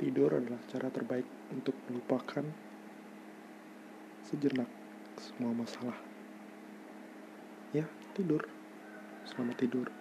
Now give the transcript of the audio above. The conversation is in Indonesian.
tidur adalah cara terbaik untuk melupakan sejenak semua masalah. Ya, tidur. Selamat tidur.